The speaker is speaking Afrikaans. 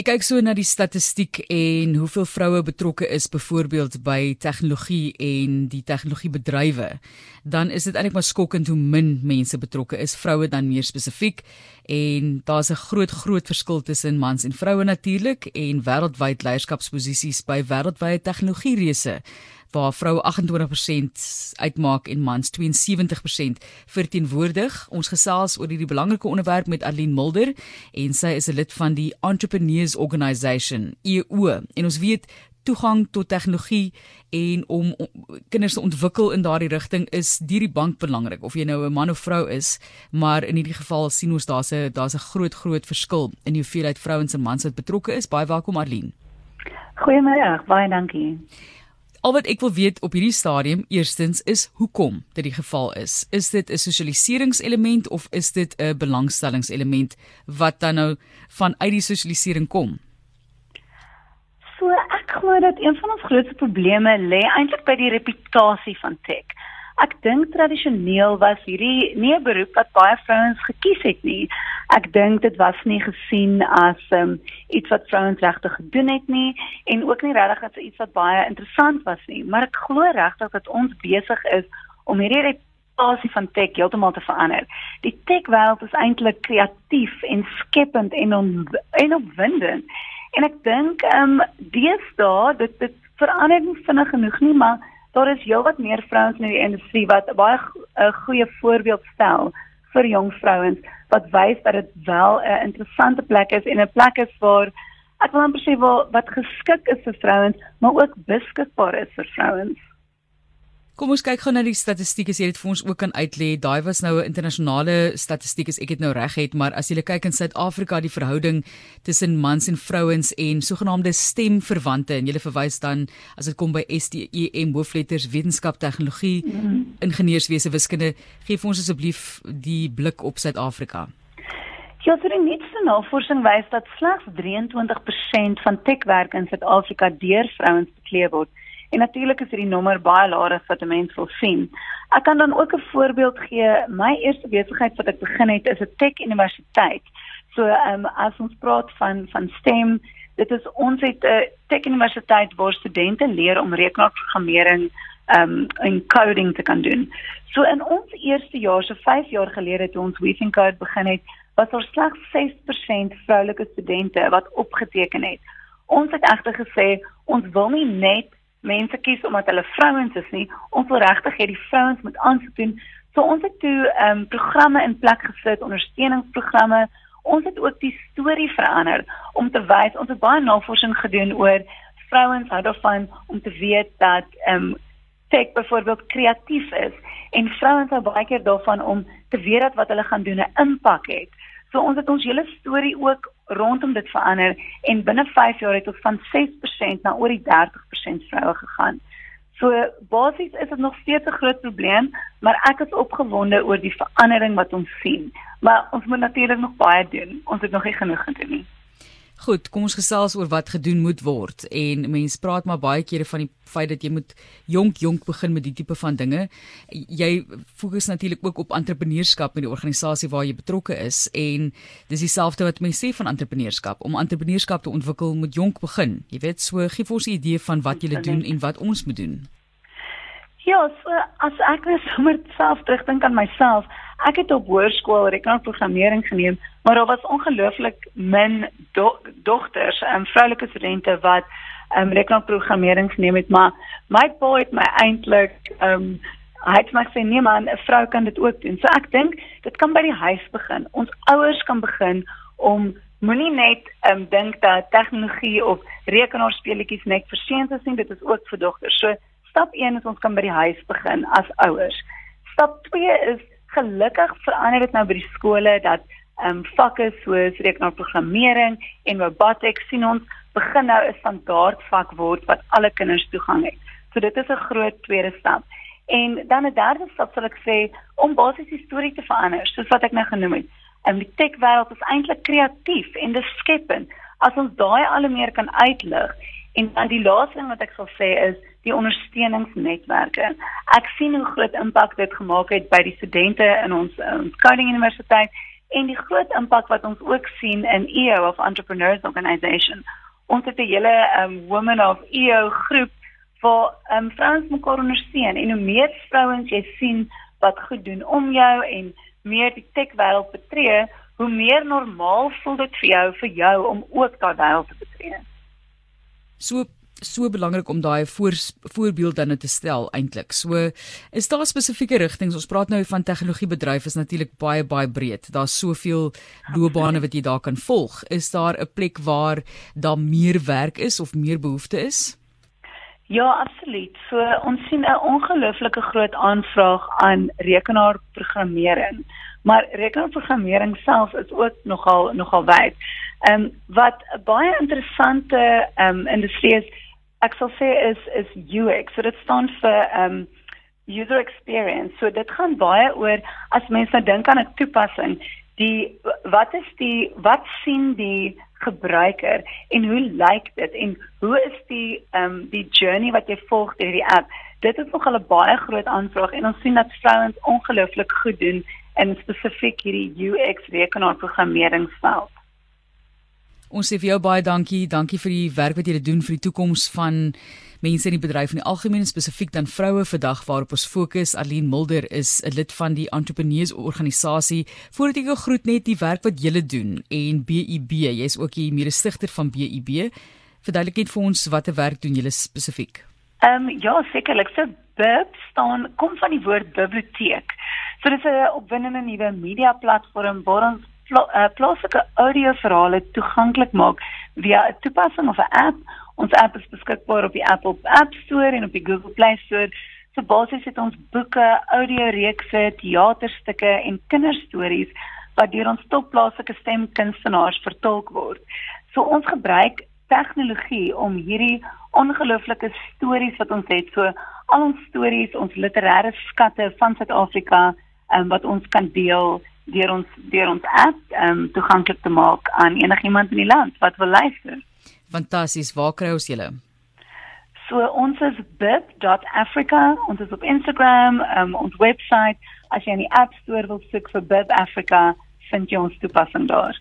Ek kyk so na die statistiek en hoeveel vroue betrokke is byvoorbeeld by tegnologie en die tegnologiebedrywe. Dan is dit eintlik maar skokkend hoe min mense betrokke is, vroue dan meer spesifiek. En daar's 'n groot groot verskil tussen mans en vroue natuurlik en wêreldwyd leierskapsposisies by wêreldwye tegnologiereuse waar vroue 28% uitmaak en mans 72% verteenwoordig. Ons gesels oor hierdie belangrike onderwerp met Aline Mulder en sy is 'n lid van die Entrepreneurs Organisation EO. En ons weet toegang tot tegnologie en om kinders te ontwikkel in daardie rigting is deur die bank belangrik of jy nou 'n man of vrou is maar in hierdie geval sien ons daar's 'n daar's 'n groot groot verskil in die hoeveelheid vrouens en mans wat betrokke is baie welkom Arlene Goeiemôre baie dankie Al wat ek wil weet op hierdie stadium eerstens is hoekom dit die geval is. Is dit 'n sosialiseringselement of is dit 'n belangstellingselement wat dan nou van uit die sosialisering kom? So ek glo dat een van ons grootste probleme lê eintlik by die reputasie van tech. Ek dink tradisioneel was hierdie nie 'n beroep wat baie vrouens gekies het nie. Ek dink dit was nie gesien as um, iets wat vrouens regtig gedoen het nie en ook nie regtig as iets wat baie interessant was nie. Maar ek glo regtig dat ons besig is om hierdie reputasie van tech heeltemal te verander. Die tech wêreld is eintlik kreatief en skepend en on, en opwindend. En ek dink ehm um, deesdae dit dit verander nie vinnig genoeg nie, maar daar is heelwat meer vrouens in die industrie wat 'n baie 'n goeie voorbeeld stel vir jong vrouens wat wys dat dit wel 'n interessante plek is en 'n plek is waar ek wil amper sê wat geskik is vir vrouens, maar ook beskikbaar is vir vrouens. Kom ons kyk gou na die statistiek as jy dit vir ons ook kan uitlê. Daai was nou 'n internasionale statistiek as ek dit nou reg het, maar as jy kyk in Suid-Afrika die verhouding tussen mans en vrouens en sogenaamde stemverwante en jy verwys dan as dit kom by STEM hoofletters wetenskap, tegnologie, mm -hmm. ingenieurswese, wiskunde, gee vir ons asseblief die blik op Suid-Afrika. Ja, vir die nuutste navorsing wys dat slegs 23% van techwerk in Suid-Afrika deur vrouens beklee word. En natuurlik is hierdie nommer baie laer as wat 'n mens wil sien. Ek kan dan ook 'n voorbeeld gee. My eerste besigheid wat ek begin het is 'n tech universiteit. So ehm um, as ons praat van van STEM, dit is ons het 'n tech universiteit waar studente leer om rekenaarprogrammering ehm um, en coding te kan doen. So in ons eerste jaar, so 5 jaar gelede toe ons Weaving Code begin het, was daar slegs 6% vroulike studente wat opgeteken het. Ons het egter gesê ons wil nie net mense kies omdat hulle vrouens is nie. Ons wil regtig hê die vrouens moet aansoek doen. So ons het toe ehm um, programme in plek gesit, ondersteuningsprogramme. Ons het ook die storie verander om te wys ons het baie navorsing gedoen oor vrouens hou daarvan om te weet dat ehm um, tech byvoorbeeld kreatief is en vrouens hou baie keer daarvan om te weet dat wat hulle gaan doen 'n impak het. So ons het ons hele storie ook rondom dit verander en binne 5 jaar het ons van 6% na oor die 30% vroue gegaan. So basies is dit nog steeds 'n groot probleem, maar ek is opgewonde oor die verandering wat ons sien. Maar ons moet natuurlik nog baie doen. Ons het nog nie genoeg gedoen nie. Goed, kom ons gesels oor wat gedoen moet word. En mense praat maar baie kere van die feit dat jy moet jonk jonk begin met die tipe van dinge. Jy fokus natuurlik ook op entrepreneurskap met die organisasie waar jy betrokke is en dis dieselfde wat mense sê van entrepreneurskap. Om entrepreneurskap te ontwikkel moet jonk begin. Jy weet, so gee vir ons 'n idee van wat jy doen en wat ons moet doen. Ja, so as ek net sommer self terugdink aan myself, ek het op hoërskool rekenaarprogrammering geneem, maar daar was ongelooflik min do dogters en vroulike studente wat um, rekenaarprogrammering geneem het, maar my pa het my eintlik um hy het my sê nee man, 'n vrou kan dit ook doen. So ek dink dit kan by die huis begin. Ons ouers kan begin om moenie net um dink dat tegnologie of rekenaarspeletjies net vir seuns is nie, dit is ook vir dogters. So Stap 1 is ons kan by die huis begin as ouers. Stap 2 is gelukkig verander dit nou by die skole dat ehm um, vakke soos rekenaarprogrammering en robotics sien ons begin nou 'n standaard vak word wat alle kinders toegang het. So dit is 'n groot tweede stap. En dan 'n derde stap sal ek sê om basies die storie te verander, soos wat ek nou genoem het. En die tech wêreld is eintlik kreatief en dis skepend. As ons daai al meer kan uitlig en dan die laaste ding wat ek sal sê is die ondersteuningsnetwerke. Ek sien hoe groot impak dit gemaak het by die studente in ons ons Koning Universiteit En die groot impak wat ons ook sien in EO of Entrepreneurs Organisation, ons het 'n hele um Women of EO groep waar um vrouens mekaar ondersteun en hoe meer vrouens jy sien wat goed doen om jou en meer die tech wêreld betree, hoe meer normaal voel dit vir jou vir jou om ook daai wêreld te betree. So so belangrik om daai voor, voorbeeld dan te stel eintlik. So is daar spesifieke rigtings. Ons praat nou van tegnologiebedryf is natuurlik baie baie breed. Daar's soveel loopbane wat jy daar kan volg. Is daar 'n plek waar daar meer werk is of meer behoefte is? Ja, absoluut. So ons sien 'n ongelooflike groot aanvraag aan rekenaarprogrammering. Maar rekenaarprogrammering self is ook nogal nogal wyd. Ehm um, wat 'n baie interessante ehm um, industrie is, ek sal sê is is UX. So dit staan vir ehm um, user experience. So dit gaan baie oor as mense nou dink aan 'n toepassing, die wat is die wat sien die gebruiker en hoe lyk dit en hoe is die ehm um, die journey wat jy volg deur die app dit is nogal 'n baie groot aanvraag en ons sien dat vrouens ongelooflik goed doen in spesifiek hierdie UX rekenaarprogrammeringsveld Ons sê vir jou baie dankie dankie vir die werk wat jy doen vir die toekoms van mense in die bedryf in die algemeen spesifiek dan vroue vandag waarop ons fokus. Aline Mulder is 'n lid van die entrepreneurs organisasie. Voordat ek jou groet net die werk wat julle doen en BEB, jy's ook die mede-stigter van BEB. Verduidelik net vir ons watter werk doen julle spesifiek? Ehm um, ja, sekerlik. So BEB staan kom van die woord biblioteek. So dis 'n opwindende nuwe media platform waar ons pla, uh, plaaslike audioverhale toeganklik maak via 'n toepassing of 'n app Ons app is beskikbaar op die Apple App Store en op die Google Play Store. So basies het ons boeke, audioreekse, teaterstukke en kinderstories wat deur ons topplaaslike stemkunstenaars vertolk word. So ons gebruik tegnologie om hierdie ongelooflike stories wat ons het, so al ons stories, ons literêre skatte van Suid-Afrika, um, wat ons kan deel deur ons deur ons app um, toeganklik te maak aan enigiemand in die land wat wil luister. Fantasties. Waar kry ons julle? So ons is bib.africa. Ons is op Instagram, um, ons webwerf. As jy in die App Store wil soek vir Bib Africa, vind jy ons toepassing daar.